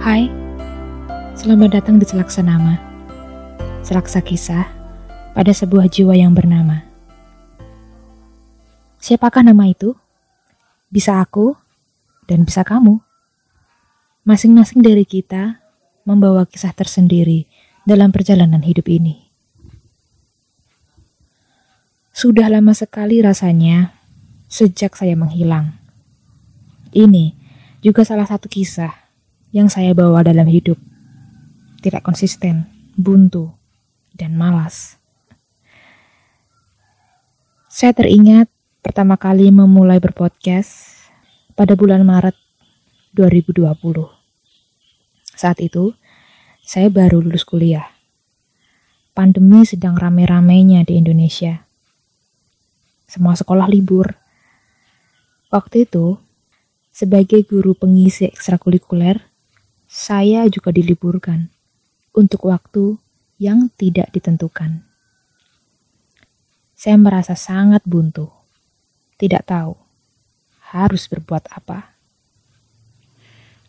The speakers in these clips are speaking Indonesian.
Hai, selamat datang di Selaksa Nama. Selaksa kisah pada sebuah jiwa yang bernama. Siapakah nama itu? Bisa aku dan bisa kamu. Masing-masing dari kita membawa kisah tersendiri dalam perjalanan hidup ini. Sudah lama sekali rasanya sejak saya menghilang. Ini juga salah satu kisah yang saya bawa dalam hidup. Tidak konsisten, buntu, dan malas. Saya teringat pertama kali memulai berpodcast pada bulan Maret 2020. Saat itu, saya baru lulus kuliah. Pandemi sedang rame-ramenya di Indonesia. Semua sekolah libur Waktu itu, sebagai guru pengisi ekstrakurikuler, saya juga diliburkan untuk waktu yang tidak ditentukan. Saya merasa sangat buntu, tidak tahu harus berbuat apa.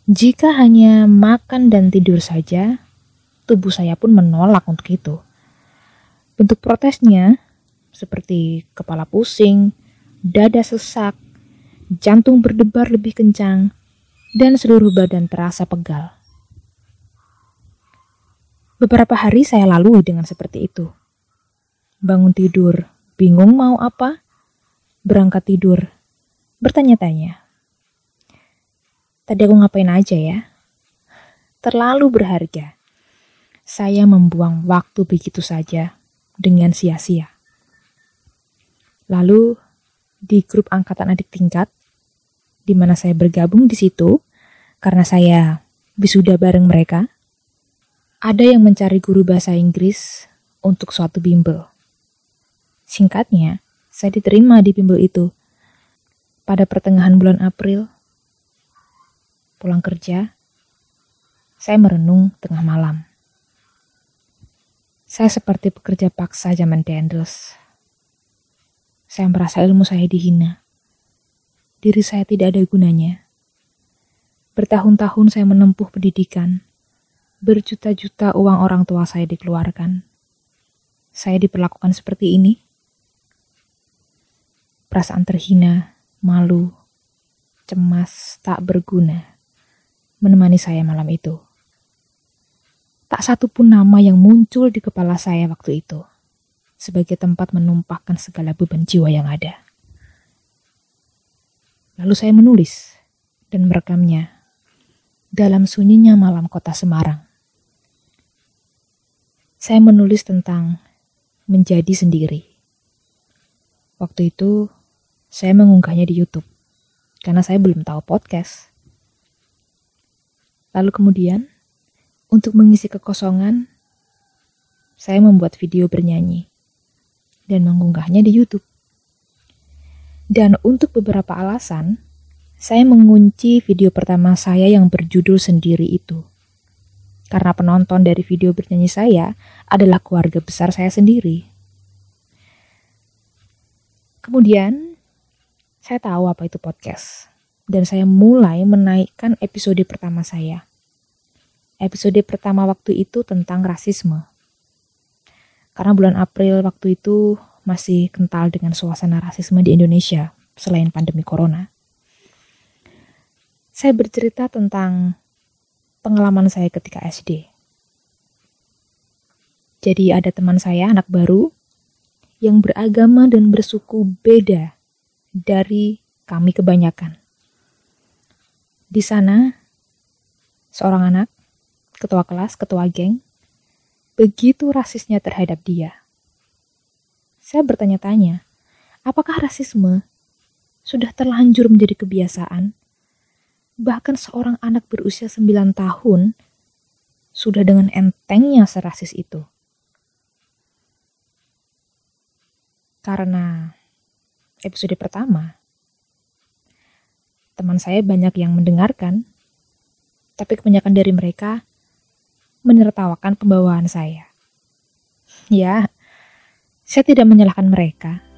Jika hanya makan dan tidur saja, tubuh saya pun menolak untuk itu. Bentuk protesnya seperti kepala pusing, dada sesak, jantung berdebar lebih kencang, dan seluruh badan terasa pegal. Beberapa hari saya lalui dengan seperti itu. Bangun tidur, bingung mau apa, berangkat tidur, bertanya-tanya. Tadi aku ngapain aja ya? Terlalu berharga. Saya membuang waktu begitu saja dengan sia-sia. Lalu, di grup angkatan adik tingkat, di mana saya bergabung di situ karena saya wisuda bareng mereka. Ada yang mencari guru bahasa Inggris untuk suatu bimbel. Singkatnya, saya diterima di bimbel itu. Pada pertengahan bulan April, pulang kerja, saya merenung tengah malam. Saya seperti pekerja paksa zaman Dendels. Saya merasa ilmu saya dihina diri saya tidak ada gunanya. Bertahun-tahun saya menempuh pendidikan. Berjuta-juta uang orang tua saya dikeluarkan. Saya diperlakukan seperti ini. Perasaan terhina, malu, cemas, tak berguna menemani saya malam itu. Tak satu pun nama yang muncul di kepala saya waktu itu sebagai tempat menumpahkan segala beban jiwa yang ada. Lalu saya menulis dan merekamnya dalam sunyinya malam kota Semarang. Saya menulis tentang menjadi sendiri. Waktu itu saya mengunggahnya di YouTube karena saya belum tahu podcast. Lalu kemudian, untuk mengisi kekosongan, saya membuat video bernyanyi dan mengunggahnya di YouTube. Dan untuk beberapa alasan, saya mengunci video pertama saya yang berjudul sendiri itu. Karena penonton dari video bernyanyi saya adalah keluarga besar saya sendiri. Kemudian, saya tahu apa itu podcast. Dan saya mulai menaikkan episode pertama saya. Episode pertama waktu itu tentang rasisme. Karena bulan April waktu itu masih kental dengan suasana rasisme di Indonesia selain pandemi corona. Saya bercerita tentang pengalaman saya ketika SD. Jadi ada teman saya anak baru yang beragama dan bersuku beda dari kami kebanyakan. Di sana, seorang anak, ketua kelas, ketua geng, begitu rasisnya terhadap dia. Saya bertanya-tanya, apakah rasisme sudah terlanjur menjadi kebiasaan? Bahkan seorang anak berusia 9 tahun sudah dengan entengnya serasis itu. Karena episode pertama, teman saya banyak yang mendengarkan, tapi kebanyakan dari mereka menertawakan pembawaan saya. Ya, saya tidak menyalahkan mereka.